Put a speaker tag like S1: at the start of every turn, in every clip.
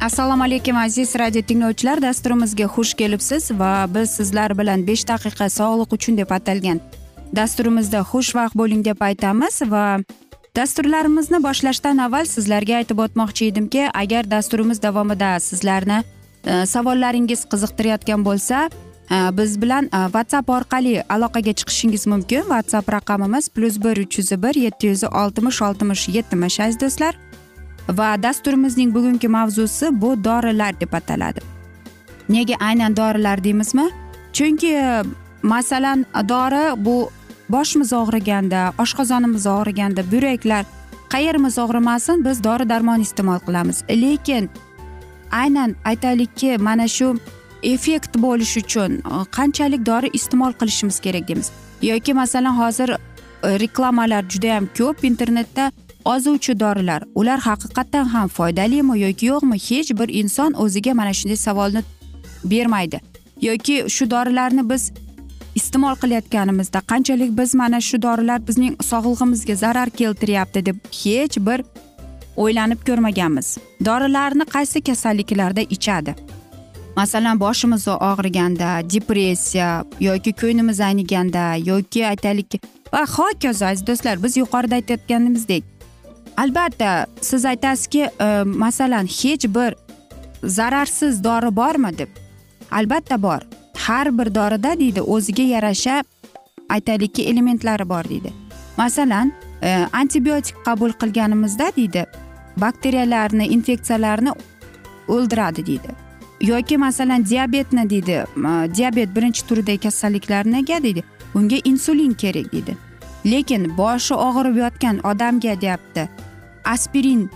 S1: assalomu alaykum aziz radio tinglovchilar. Dasturimizga xush kelibsiz va biz sizlar bilan besh daqiqa sog'liq uchun deb atalgan dasturimizda xushvaqt bo'ling deb aytamiz va dasturlarimizni boshlashdan avval sizlarga aytib o'tmoqchi edimki agar dasturimiz davomida sizlarni e, savollaringiz qiziqtirayotgan bo'lsa e, biz bilan e, whatsapp orqali aloqaga chiqishingiz mumkin. Whatsapp raqamimiz plyus bir uch yuz bir yetti yuz oltmish oltmish yetmish aziz do'stlar. Va dasturimizning bugungi mavzusi bu dorilar deb ataladi. Nega aynan dorilar deymizmi? Chunki masalan dori bu boshimiz og'riganda oshqozonimiz og'riganda buyraklar qayerimiz og'rimasin biz dori darmon iste'mol qilamiz. Lekin aynan aytaylikki mana shu effekt bo'lishi uchun e, qanchalik dori iste'mol qilishimiz kerak deymiz. Yoki masalan hozir e, reklamalar judayam ko'p internetda ozuvchi dorilar ular haqiqatdan ham foydalimi yoki yo'qmi hech bir inson o'ziga mana shunday savolni bermaydi. Yoki shu dorilarni biz iste'mol qilayotganimizda qanchalik biz mana shu dorilar bizning sog'lig'imizga zarar keltiryapti deb hech bir o'ylanib ko'rmaganmiz. Dorilarni qaysi kasalliklarda ichadi? Masalan boshimiz og'riganda depressiya yoki ko'nglimiz ayniganda yoki aytaylik va hokazo aziz do'stlar biz yuqorida aytayotganimizdek albatta siz aytasizki e, masalan hech bir zararsiz dori bormi deb? Albatta bor. Har bir dorida deydi o'ziga yarasha aytaylikki elementlari bor deydi. Masalan e, antibiotik qabul qilganimizda deydi bakteriyalarni infeksiyalarni o'ldiradi deydi. Yoki masalan diabetni deydi diabet birinchi turdagi kasalliklarniga deydi unga insulin kerak deydi. Lekin boshi og'rib yotgan odamga deyapti aspirin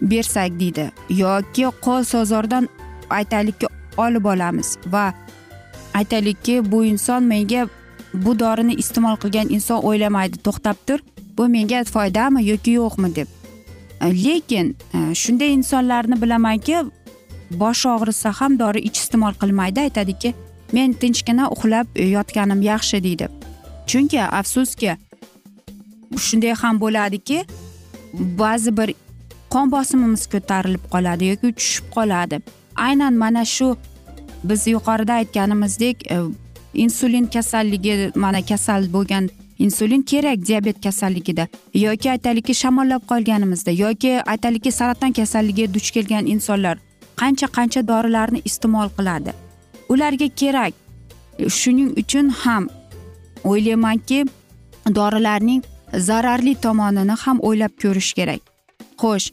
S1: bersak deydi yoki qo'l sozordan aytaylikki olib olamiz va aytaylikki bu inson menga bu dorini iste'mol qilgan inson o'ylamaydi to'xtab tur bu menga foydami yoki yo'qmi deb. E, lekin e, shunday insonlarni bilamanki boshi og'risa ham dori ich iste'mol qilmaydi aytadiki men tinchgina uxlab yotganim yaxshi deydi. Chunki afsuski shunday ham bo'ladiki ba'zi bir qon bosimimiz ko'tarilib qoladi yoki tushib qoladi. Aynan mana shu biz yuqorida aytganimizdek e, insulin kasalligi mana kasal bo'lgan insulin kerak diabet kasalligida. Yoki aytaylikki shamollab qolganimizda yoki aytaylikki saraton kasalligiga duch kelgan insonlar qancha qancha dorilarni iste'mol qiladi? Ularga kerak. Shuning uchun ham o'ylaymanki dorilarning zararli tomonini ham o'ylab ko'rish kerak. Xo'sh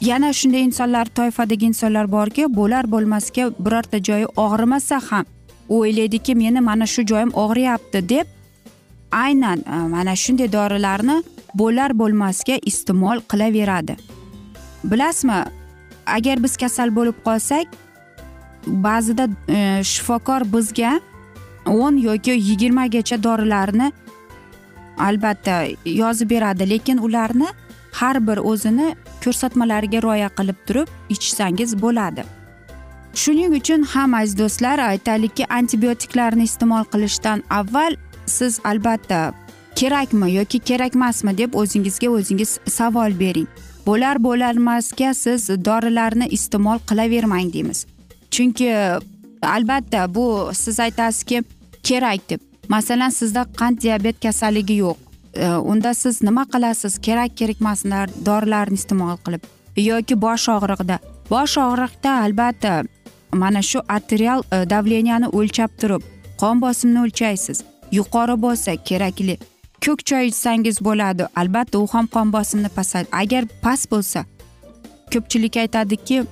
S1: yana shunday insonlar toifadagi insonlar borki bo'lar bo'lmasga birorta joyi og'rimasa ham o'ylaydiki meni mana shu joyim og'riyapti deb aynan e, mana shunday dorilarni bo'lar bo'lmasga iste'mol qilaveradi. Bilasizmi agar biz kasal bo'lib qolsak ba'zida e, shifokor bizga o'n yoki yigirmagacha dorilarni albatta yozib beradi. Lekin ularni har bir o'zini ko'rsatmalariga rioya qilib turib ichsangiz bo'ladi. Shuning uchun ham aziz do'stlar aytaylikki antibiotiklarni iste'mol qilishdan avval siz albatta kerakmi yoki kerak emasmi deb o'zingizga o'zingiz savol bering. Bo'lar bo'larmasga siz dorilarni iste'mol qilavermang deymiz. Chunki albatta bu siz aytasizki kerak deb. Masalan sizda qand diabet kasalligi yo'q. E, unda siz nima qilasiz? Kerak kerak emas dorilarni iste'mol qilib yoki bosh og'rig'ida bosh og'riqda albatta mana shu arterial e, o'lchab turib qon bosimini o'lchaysiz. Yuqori bo'lsa kerakli. Ko'k choy ichsangiz bo'ladi. Albatta u ham qon bosimini pasayt agar past bo'lsa ko'pchilik aytadiki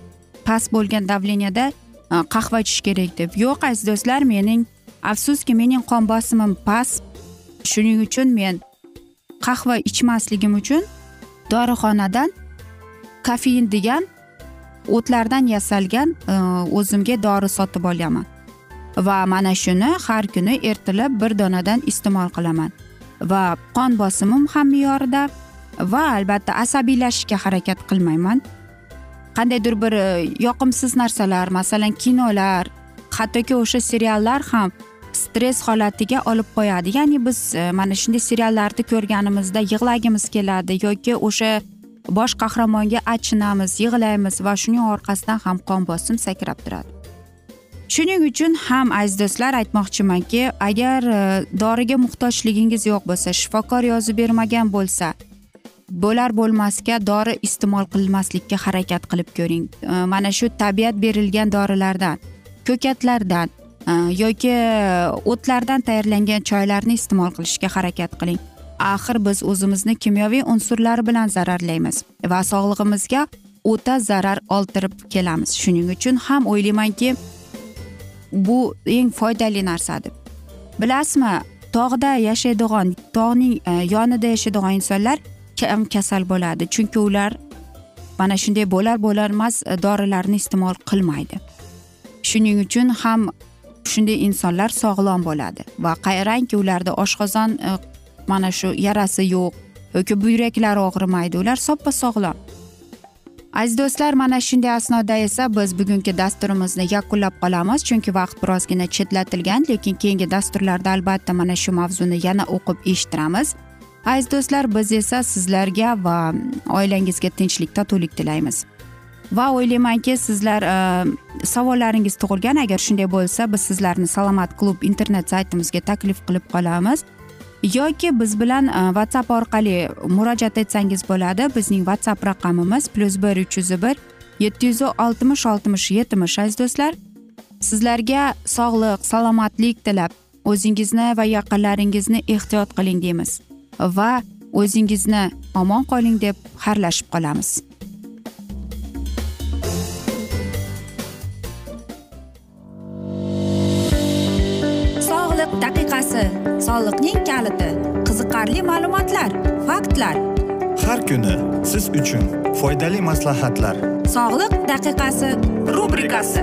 S1: past bo'lgan davleniyada Э, qahva ichish kerak deb. Yo'q aziz do'stlar mening afsuski mening qon bosimim past shuning uchun men qahva ichmasligim uchun dorixonadan kofein degan o'tlardan yasalgan e, o'zimga dori sotib olaman va mana shuni har kuni ertalab bir donadan iste'mol qilaman. Va qon bosimim ham me'yorida va albatta asabiylashishga harakat qilmayman. Qandaydir bir e, yoqimsiz narsalar masalan kinolar hattoki o'sha seriallar ham stress holatiga olib qo'yadi. Ya'ni biz e, mana shunday seriallarni ko'rganimizda yig'lagimiz keladi yoki o'sha bosh qahramonga achinamiz yig'laymiz va shuning orqasidan ham qon bosim sakrab turadi. Shuning uchun ham aziz do'stlar aytmoqchimanki agar e, doriga muhtojligingiz yo'q bo'lsa shifokor yozib bermagan bo'lsa bo'lar bo'lmasga dori iste'mol qilmaslikka harakat qilib ko'ring. E, mana shu tabiat berilgan dorilardan ko'katlardan e, yoki o'tlardan tayyorlangan choylarni iste'mol qilishga harakat qiling. Axir biz o'zimizni kimyoviy unsurlar bilan zararlaymiz va sog'lig'imizga o'ta zarar oltirib kelamiz. Shuning uchun ham o'ylaymanki bu eng foydali narsa deb bilasizmi tog'da yashaydigan tog'ning e, yonida yashaydigan insonlar kam kasal bo'ladi. Chunki ular mana shunday bo'lar bo'larmas e, dorilarni iste'mol qilmaydi. Shuning uchun ham shunday insonlar sog'lom bo'ladi. Va qarangki ularda oshqozon e, mana shu yarasi yo'q yoki buyraklari og'rimaydi. Ular soppa sog'lom. Aziz do'stlar mana shunday asnoda esa biz bugungi dasturimizni yakunlab qolamiz. Chunki vaqt birozgina chetlatilgan lekin keyingi dasturlarda albatta mana shu mavzuni yana o'qib eshittiramiz. Aziz do'stlar biz esa sizlarga va oilangizga tinchlik totuvlik tilaymiz. Va o'ylaymanki sizlar e, savollaringiz tug'ilgan. Agar shunday bo'lsa biz sizlarni salomat klub internet saytimizga taklif qilib qolamiz. Yoki biz bilan e, whatsapp orqali murojaat etsangiz bo'ladi. Bizning whatsapp raqamimiz plyus bir uch yuz bir yetti yuz oltmish oltmish yetmish aziz do'stlar. Sizlarga sog'lik salomatlik tilab o'zingizni va yaqinlaringizni ehtiyot qiling deymiz. Va o'zingizni omon qoling deb xayrlashib qolamiz.
S2: Sog'liq daqiqasi soliqning kaliti qiziqarli ma'lumotlar faktlar.
S3: Har kuni siz uchun foydali maslahatlar.
S2: Sog'liq daqiqasi rubrikasi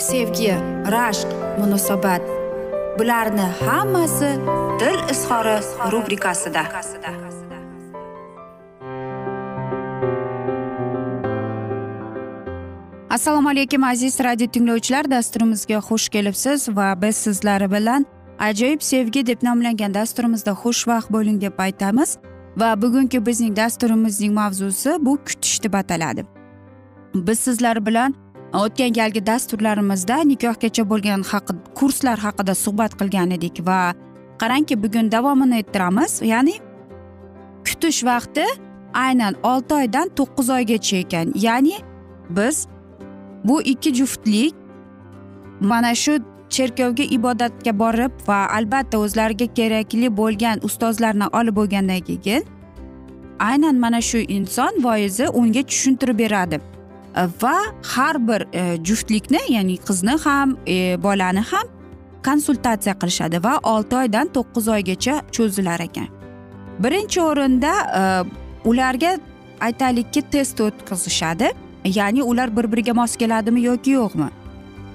S1: sevgi rashq munosabat. Bularni hammasi dil izhori rubrikasida. Assalomu alaykum aziz radio tinglovchilar. Dasturimizga xush kelibsiz va biz sizlar bilan ajoyib sevgi deb nomlangan dasturimizda xushvaqt bo'ling deb aytamiz. Va bugungi bizning dasturimizning mavzusi bu kutish deb ataladi. Biz sizlar bilan o'tgan galgi dasturlarimizda nikohgacha bo'lgan haqi kurslar haqida suhbat qilgan edik va qarangki bugun davomini ettiramiz ya'ni kutish vaqti aynan olti oydan to'qqiz oygacha ekan. Ya'ni biz bu ikki juftlik mana shu cherkovga ibodatga borib va albatta o'zlariga kerakli bo'lgan ustozlarni olib bo'lgandan keyin aynan mana shu inson voizi unga tushuntirib beradi. Va har bir e, juftlikni ya'ni qizni ham e, bolani ham konsultatsiya qilishadi va olti oydan to'qqiz oygacha cho'zilar ekan birinchi o'rinda e, ularga aytaylikki test o'tkazishadi ya'ni ular bir biriga mos keladimi yoki yo'qmi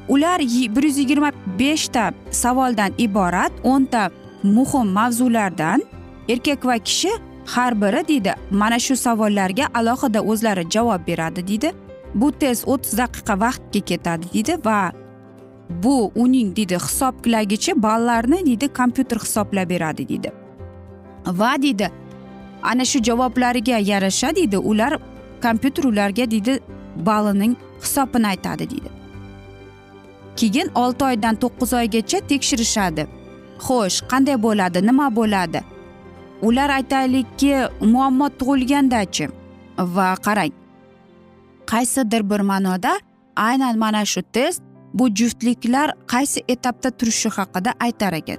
S1: ular bir yuz yigirma beshta savoldan iborat o'nta muhim mavzulardan erkak va kishi har biri deydi mana shu savollarga alohida o'zlari javob beradi deydi bu test o'ttiz daqiqa vaqtga ketadi deydi va bu uning deydi hisoblagichi ballarni deydi kompyuter hisoblab beradi deydi. Va deydi ana shu javoblariga yarasha deydi ular kompyuter ularga deydi balining hisobini aytadi deydi. Keyin olti oydan to'qqiz oygacha tekshirishadi. Xo'sh qanday bo'ladi nima bo'ladi? Ular aytaylikki muammo tug'ilgandachi. Va qarang qaysidir bir ma'noda aynan mana shu test bu juftliklar qaysi etapda turishi haqida aytar ekan.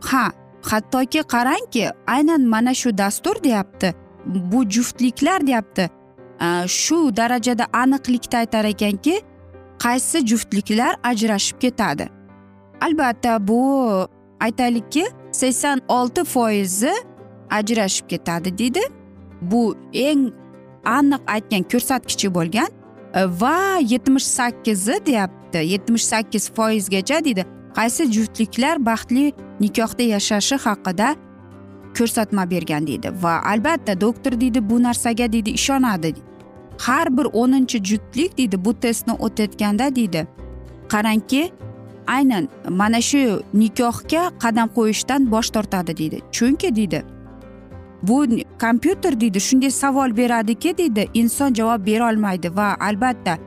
S1: Ha hattoki qarangki aynan mana shu dastur deyapti bu juftliklar deyapti. Shu darajada aniqlikda aytar ekanki qaysi juftliklar ajrashib ketadi. Albatta bu aytaylikki sakson olti foizi ajrashib ketadi deydi. Bu eng aniq aytgan ko'rsatkichi bo'lgan e, va yetmish sakkizi deyapti yetmish sakkiz foizgacha deydi. Qaysi juftliklar baxtli nikohda yashashi haqida ko'rsatma bergan deydi. Va albatta doktor deydi bu narsaga deydi ishonadi. Har bir o'ninchi juftlik deydi bu testni o'tayotganda deydi. Qarangki aynan mana shu nikohga qadam qo'yishdan bosh tortadi deydi. Chunki deydi bu kompyuter deydi shunday savol beradiki deydi inson javob berolmaydi va albatta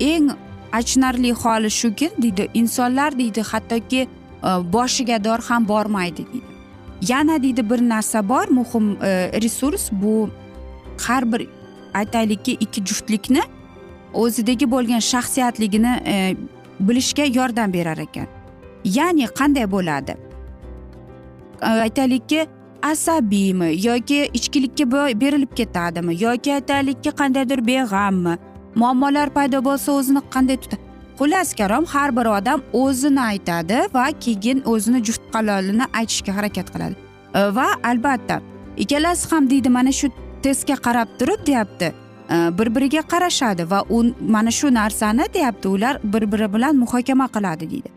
S1: eng achinarli holi shuki deydi insonlar deydi hattoki e, boshiga dor ham bormaydi deydi. Yana deydi bir narsa bor muhim e, resurs bu har bir aytaylikki ikki juftlikni o'zidagi bo'lgan shaxsiyatligini e, bilishga yordam berar ekan. Ya'ni qanday bo'ladi? E, aytaylikki asabiymi yoki ichkilikka berilib ketadimi yoki aytaylikki qandaydir beg'ammi? Muammolar paydo bo'lsa o'zini qanday tutadi xullas karom har bir odam o'zini aytadi va keyin o'zini juft qalolini aytishga harakat qiladi. E, va albatta ikkalasi ham deydi mana shu testga qarab turib deyapti. E, bir biriga qarashadi va u mana shu narsani deyapti ular bir biri bilan muhokama qiladi deydi.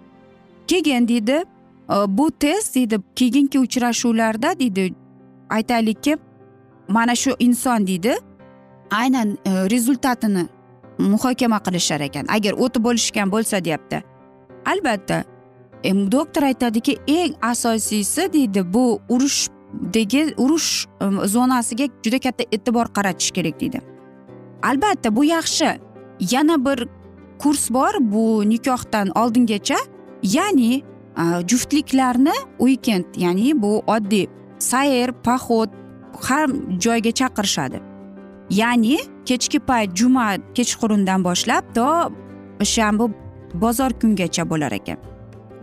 S1: Keyin deydi Э, bu test deydi keyingi uchrashuvlarda deydi aytaylikki mana shu inson deydi aynan e, rezultatini muhokama qilishar ekan. Agar o'tib bo'lishgan bo'lsa deyapti. Albatta e, doktor aytadiki eng asosiysi deydi bu urushdagi urush e, zonasiga juda katta e'tibor qaratish kerak deydi. Albatta bu yaxshi. Yana bir kurs bor bu nikohdan oldingacha ya'ni juftliklarni uikend ya'ni bu oddiy sayr poxod har joyga chaqirishadi. Ya'ni kechki payt juma kechqurundan boshlab to shanba bozor kungacha bo'lar ekan.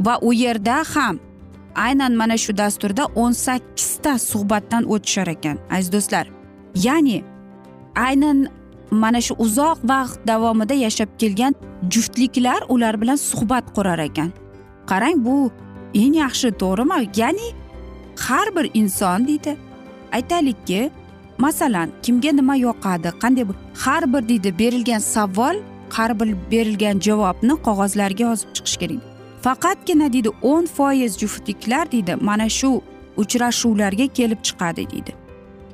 S1: Va u yerda ham aynan mana shu dasturda o'n sakkizta suhbatdan o'tishar ekan aziz do'stlar. Ya'ni aynan mana shu uzoq vaqt davomida yashab kelgan juftliklar ular bilan suhbat qurar ekan. Qarang bu eng yaxshi to'g'rimi? Ya'ni har bir inson deydi. Aytaylikki masalan kimga nima yoqadi qanday har bir deydi berilgan savol har bir berilgan javobni qog'ozlarga yozib chiqish kerak. Faqatgina deydi o'n foiz juftliklar deydi mana shu uchrashuvlarga kelib chiqadi deydi.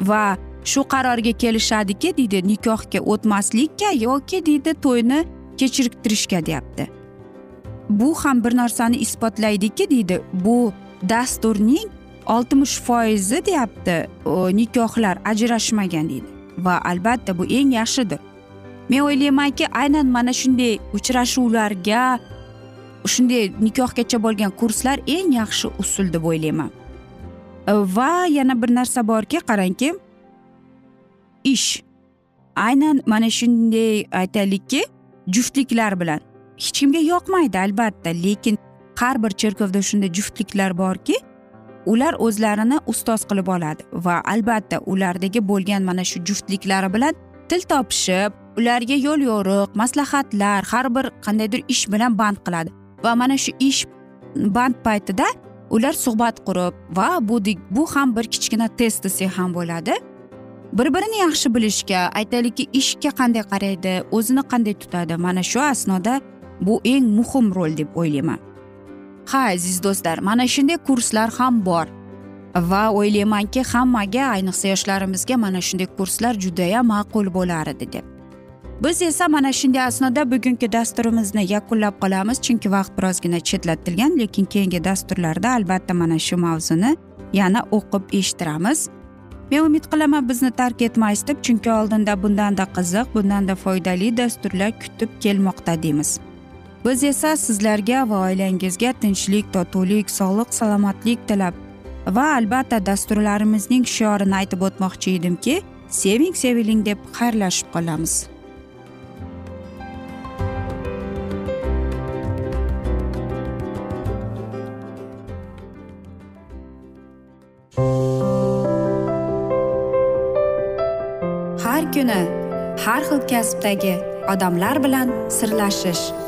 S1: Va shu qarorga kelishadiki deydi nikohga o'tmaslikka yoki deydi to'yni kechiktirishga deyapti. Bu ham bir narsani isbotlaydiki deydi. Bu dasturning oltmish foizi deyapti. Nikohlar ajrashmagan deydi. Va albatta bu eng yaxshidir. Men o'ylaymanki aynan mana shunday uchrashuvlarga shunday nikohgacha bo'lgan kurslar eng yaxshi usul deb o'ylayman. Va yana bir narsa borki qarangki ish. Aynan mana shunday aytaylikki juftliklar bilan. Hech kimga yoqmaydi albatta lekin har bir cherkovda shunday juftliklar borki ular o'zlarini ustoz qilib oladi va albatta ulardagi bo'lgan mana shu juftliklari bilan til topishib ularga yo'l yo'riq maslahatlar har bir qandaydir ish bilan band qiladi. Va mana shu ish band paytida ular suhbat qurib va bu bu ham bir kichkina test desak ham bo'ladi. Bir birini yaxshi bilishga aytaylikki ishga qanday qaraydi o'zini qanday tutadi mana shu asnoda bu eng muhim rol deb o'ylayman. Ha aziz do'stlar mana shunday kurslar ham bor. Va o'ylaymanki hammaga ayniqsa yoshlarimizga mana shunday kurslar judayam ma'qul bo'lar edi deb. Biz esa mana shunday asnoda bugungi dasturimizni yakunlab qolamiz chunki vaqt birozgina chetlatilgan lekin keyingi dasturlarda albatta mana shu mavzuni yana o'qib eshittiramiz. Men umid qilaman bizni tark etmaysiz deb chunki oldinda bundanda qiziq bundanda foydali dasturlar kutib kelmoqda deymiz. Biz esa sizlarga va oilangizga tinchlik totuvlik sog'lik salomatlik tilab va albatta dasturlarimizning shiorini aytib o'tmoqchi edimki seving seviling deb xayrlashib qolamiz.
S2: Har kuni har xil kasbdagi odamlar bilan sirlashish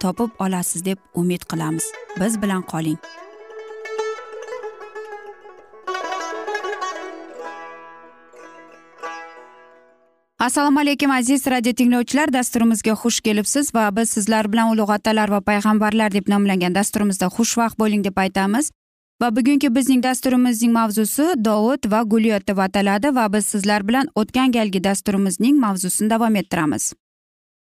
S1: topib olasiz deb umid qilamiz. Biz bilan qoling. Assalomu alaykum aziz radio tinglovchilar. Dasturimizga xush kelibsiz va biz sizlar bilan ulug' otalar va payg'ambarlar deb nomlangan dasturimizda xushvaqt bo'ling deb aytamiz. Va bugungi bizning dasturimizning mavzusi dovud va gulyot deb ataladi va biz sizlar bilan o'tgan galgi dasturimizning mavzusini davom ettiramiz.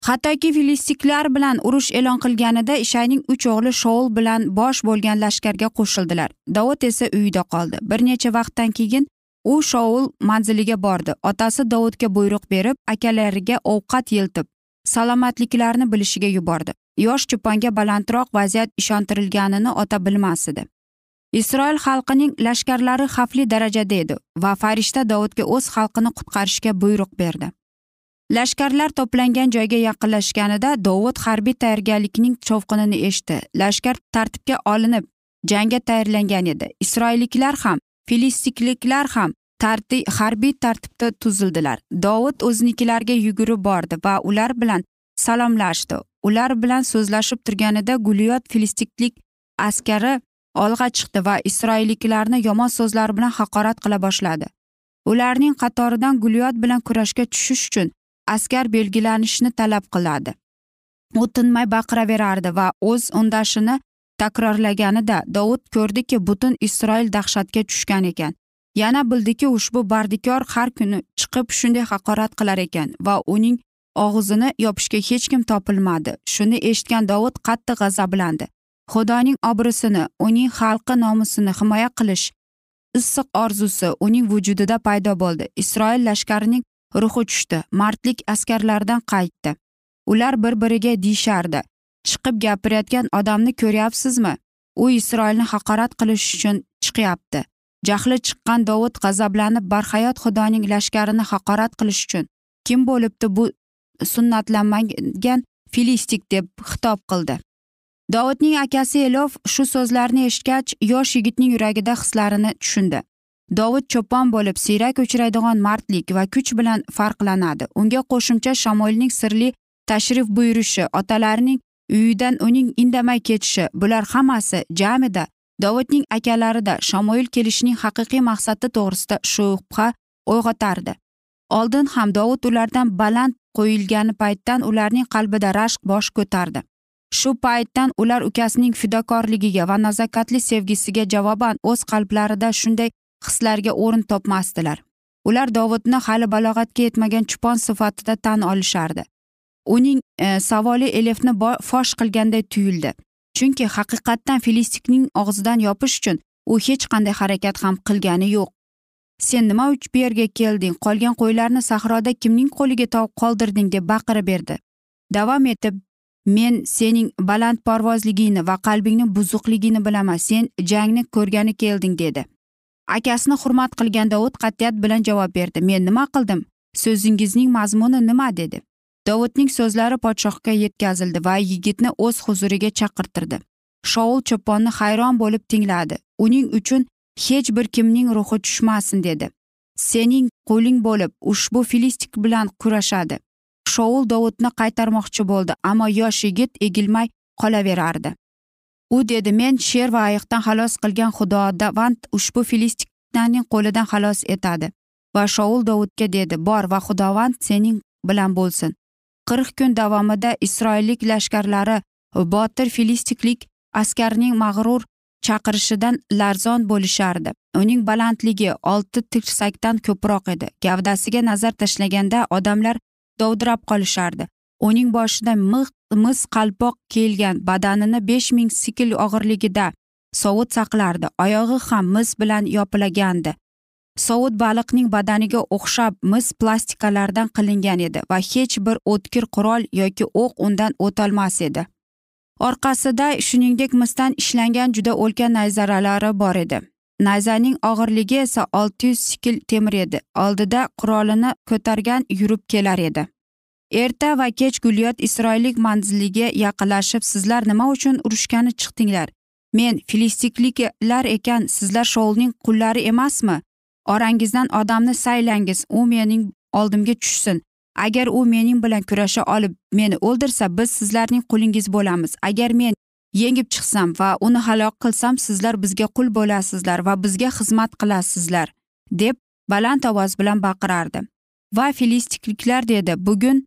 S1: Hattoki filistiklar bilan urush e'lon qilganida ishayning uch o'g'li shoul bilan bosh bo'lgan lashkarga qo'shildilar. Dovud esa uyida qoldi. Bir necha vaqtdan keyin u shoul manziliga bordi. Otasi dovudga buyruq berib akalariga ovqat yeltib salomatliklarini bilishiga yubordi. Yosh cho'ponga balandroq vaziyat ishontirilganini ota bilmas edi. Isroil xalqining lashkarlari xavfli darajada edi va farishta dovudga o'z xalqini qutqarishga buyruq berdi. Lashkarlar to'plangan joyga yaqinlashganida dovud harbiy tayyorgarlikning shovqinini eshitdi. Lashkar tartibga olinib jangga tayyorlangan edi. Isroilliklar ham filistikliklar ham tartib harbiy tartibda tuzildilar. Dovud o'zinikilarga yugurib bordi va ular bilan salomlashdi. Ular bilan so'zlashib turganida gulyot filistiklik askari olg'a chiqdi va isroilliklarni yomon so'zlar bilan haqorat qila boshladi. Ularning qatoridan gulyot bilan kurashga tushish uchun askar belgilanishni talab qiladi. U tinmay baqiraverardi va o'z undashini takrorlaganida dovud ko'rdiki butun isroil dahshatga tushgan ekan. Yana bildiki ushbu bardikor har kuni chiqib shunday haqorat qilar ekan va uning og'zini yopishga hech kim topilmadi. Shuni eshitgan dovud qattiq g'azablandi. Xudoning obro'sini uning xalqi nomusini himoya qilish issiq orzusi uning vujudida paydo bo'ldi. Isroil lashkarining ruhi tushdi. Mardlik askarlardan qaytdi. Ular bir biriga deyishardi. Chiqib gapirayotgan odamni ko'ryapsizmi? U isroilni haqorat qilish uchun chiqyapti. Jahli chiqqan dovud g'azablanib barhayot xudoning lashkarini haqorat qilish uchun. Kim bo'libdi bu sunnatlanmagan filistik deb xitob qildi. Dovudning akasi elov shu so'zlarni eshitgach yosh yigitning yuragida hislarini tushundi. Dovud cho'pon bo'lib siyrak uchraydigan mardlik va kuch bilan farqlanadi. Unga qo'shimcha shamoilning sirli tashrif buyurishi otalarining uyidan uning indamay ketishi bular hammasi jamida dovudning akalarida shamoil kelishining haqiqiy maqsadi to'g'risida shubha uyg'otardi. Oldin ham dovud ulardan baland qo'yilgani paytdan ularning qalbida rashk bosh ko'tardi. Shu paytdan ular ukasining fidokorligiga va nazokatli sevgisiga javoban o'z qalblarida shunday hislarga o'rin topmasdilar. Ular dovudni hali balog'atga yetmagan chupon sifatida tan olishardi. Uning e, savoli elefni fosh qilganday tuyuldi. Chunki haqiqatdan filistikning og'zidan yopish uchun u hech qanday harakat ham qilgani yo'q. Sen nima uchun bu yerga kelding? Qolgan qo'ylarni sahroda kimning qo'liga qoldirding? deb baqirib berdi. Davom etib men sening balandparvozligingni va qalbingni buzuqligini bilaman. Sen jangni ko'rgani kelding dedi. Akasini hurmat qilgan dovud qat'iyat bilan javob berdi. Men nima qildim? So'zingizning mazmuni nima? dedi. Dovudning so'zlari podshohga yetkazildi va yigitni o'z huzuriga chaqirtirdi. Shoul cho'ponni hayron bo'lib tingladi. Uning uchun hech bir kimning ruhi tushmasin dedi. Sening qo'ling bo'lib ushbu filistik bilan kurashadi. Shoul dovudni qaytarmoqchi bo'ldi ammo yosh yigit egilmay qolaverardi. U dedi men sher va ayiqdan xalos qilgan xudodavand ushbu filistiklarning qo'lidan xalos etadi va shoul dovudga dedi bor va xudovand sening bilan bo'lsin. Qirq kun davomida isroillik lashkarlari botir filistiklik askarning mag'rur chaqirishidan larzon bo'lishardi. Uning balandligi olti tirsakdan ko'proq edi. Gavdasiga nazar tashlaganda odamlar dovdirab qolishardi. Uning boshida mix mis qalpoq kiyilgan badanini besh ming sikl og'irligida sovut saqlardi. Oyog'i ham mis bilan yopilagandi. Sovut baliqning badaniga o'xshab mis plastikalardan qilingan edi va hech bir o'tkir qurol yoki o'q undan o'tolmas edi. Orqasida shuningdek misdan ishlangan juda ulkan nayzaralari bor edi. Nayzaning og'irligi esa olti yuz sikl temir edi. Oldida qurolini ko'targan yurib kelar edi. Erta va kech gulyot isroillik manziliga yaqinlashib sizlar nima uchun urushgani chiqdinglar? Men filistikliklar ekan sizlar shoulning qullari emasmi? Orangizdan odamni saylangiz u mening oldimga tushsin. Agar u mening bilan kurasha olib meni o'ldirsa biz sizlarning qulingiz bo'lamiz. Agar men yengib chiqsam va uni halok qilsam sizlar bizga qul bo'lasizlar va bizga xizmat qilasizlar deb baland ovoz bilan baqirardi. Va filistikliklar dedi bugun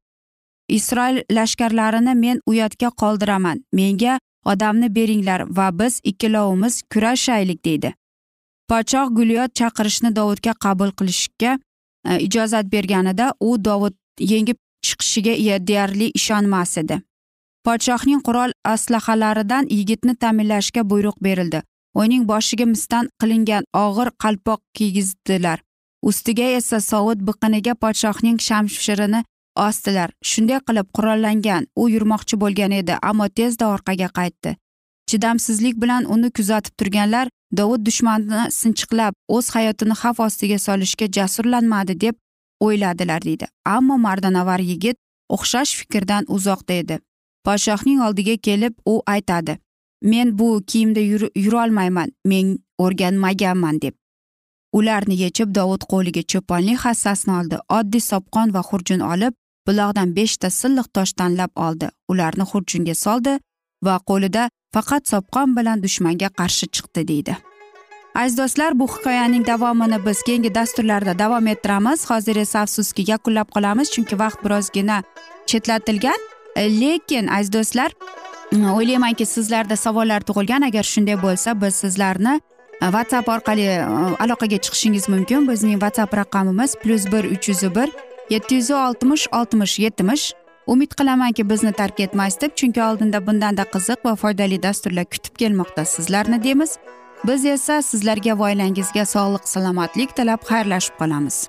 S1: isroil lashkarlarini men uyatga qoldiraman. Menga odamni beringlar va biz ikkalovimiz kurashaylik deydi. Podshoh gulyot chaqirishni dovudga qabul qilishga e, ijozat berganida u dovud yengib chiqishiga e, deyarli ishonmas edi. Podshohning qurol aslahalaridan yigitni ta'minlashga buyruq berildi. Uning boshiga misdan qilingan og'ir qalpoq kiygizdilar. Ustiga esa sovut biqiniga podshohning shamshirini ostilar shunday qilib qurollangan u yurmoqchi bo'lgan edi ammo tezda orqaga qaytdi. Chidamsizlik bilan uni kuzatib turganlar dovud dushmanni sinchiqlab o'z hayotini xavf ostiga solishga jasurlanmadi deb o'yladilar deydi. Ammo mardanavar yigit o'xshash fikrdan uzoqda edi. Podshohning oldiga kelib u aytadi men bu kiyimda yurolmayman men o'rganmaganman deb. Ularni yechib dovud qo'liga cho'ponlik hassasini oldi. Oddiy sopqon va xurjun olib buloqdan beshta silliq tosh tanlab oldi. Ularni xurjunga soldi va qo'lida faqat sopqon bilan dushmanga qarshi chiqdi deydi. Aziz do'stlar bu hikoyaning davomini biz keyingi dasturlarda davom ettiramiz. Hozir esa afsuski yakunlab qolamiz chunki vaqt birozgina chetlatilgan. Lekin aziz do'stlar o'ylaymanki sizlarda savollar tug'ilgan. Agar shunday bo'lsa biz sizlarni e, whatsapp orqali e, aloqaga chiqishingiz mumkin. Bizning whatsapp raqamimiz plyus bir uch yuz bir yetti yuz oltmish oltmish yetmish. Umid qilamanki bizni tark etmaysiz deb chunki oldinda bundanda qiziq va foydali dasturlar kutib kelmoqda sizlarni deymiz. Biz esa sizlarga va oilangizga sog'lik salomatlik tilab xayrlashib qolamiz.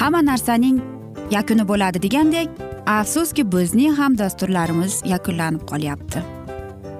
S1: Hamma narsaning yakuni bo'ladi degandek afsuski bizning ham dasturlarimiz yakunlanib qolyapti.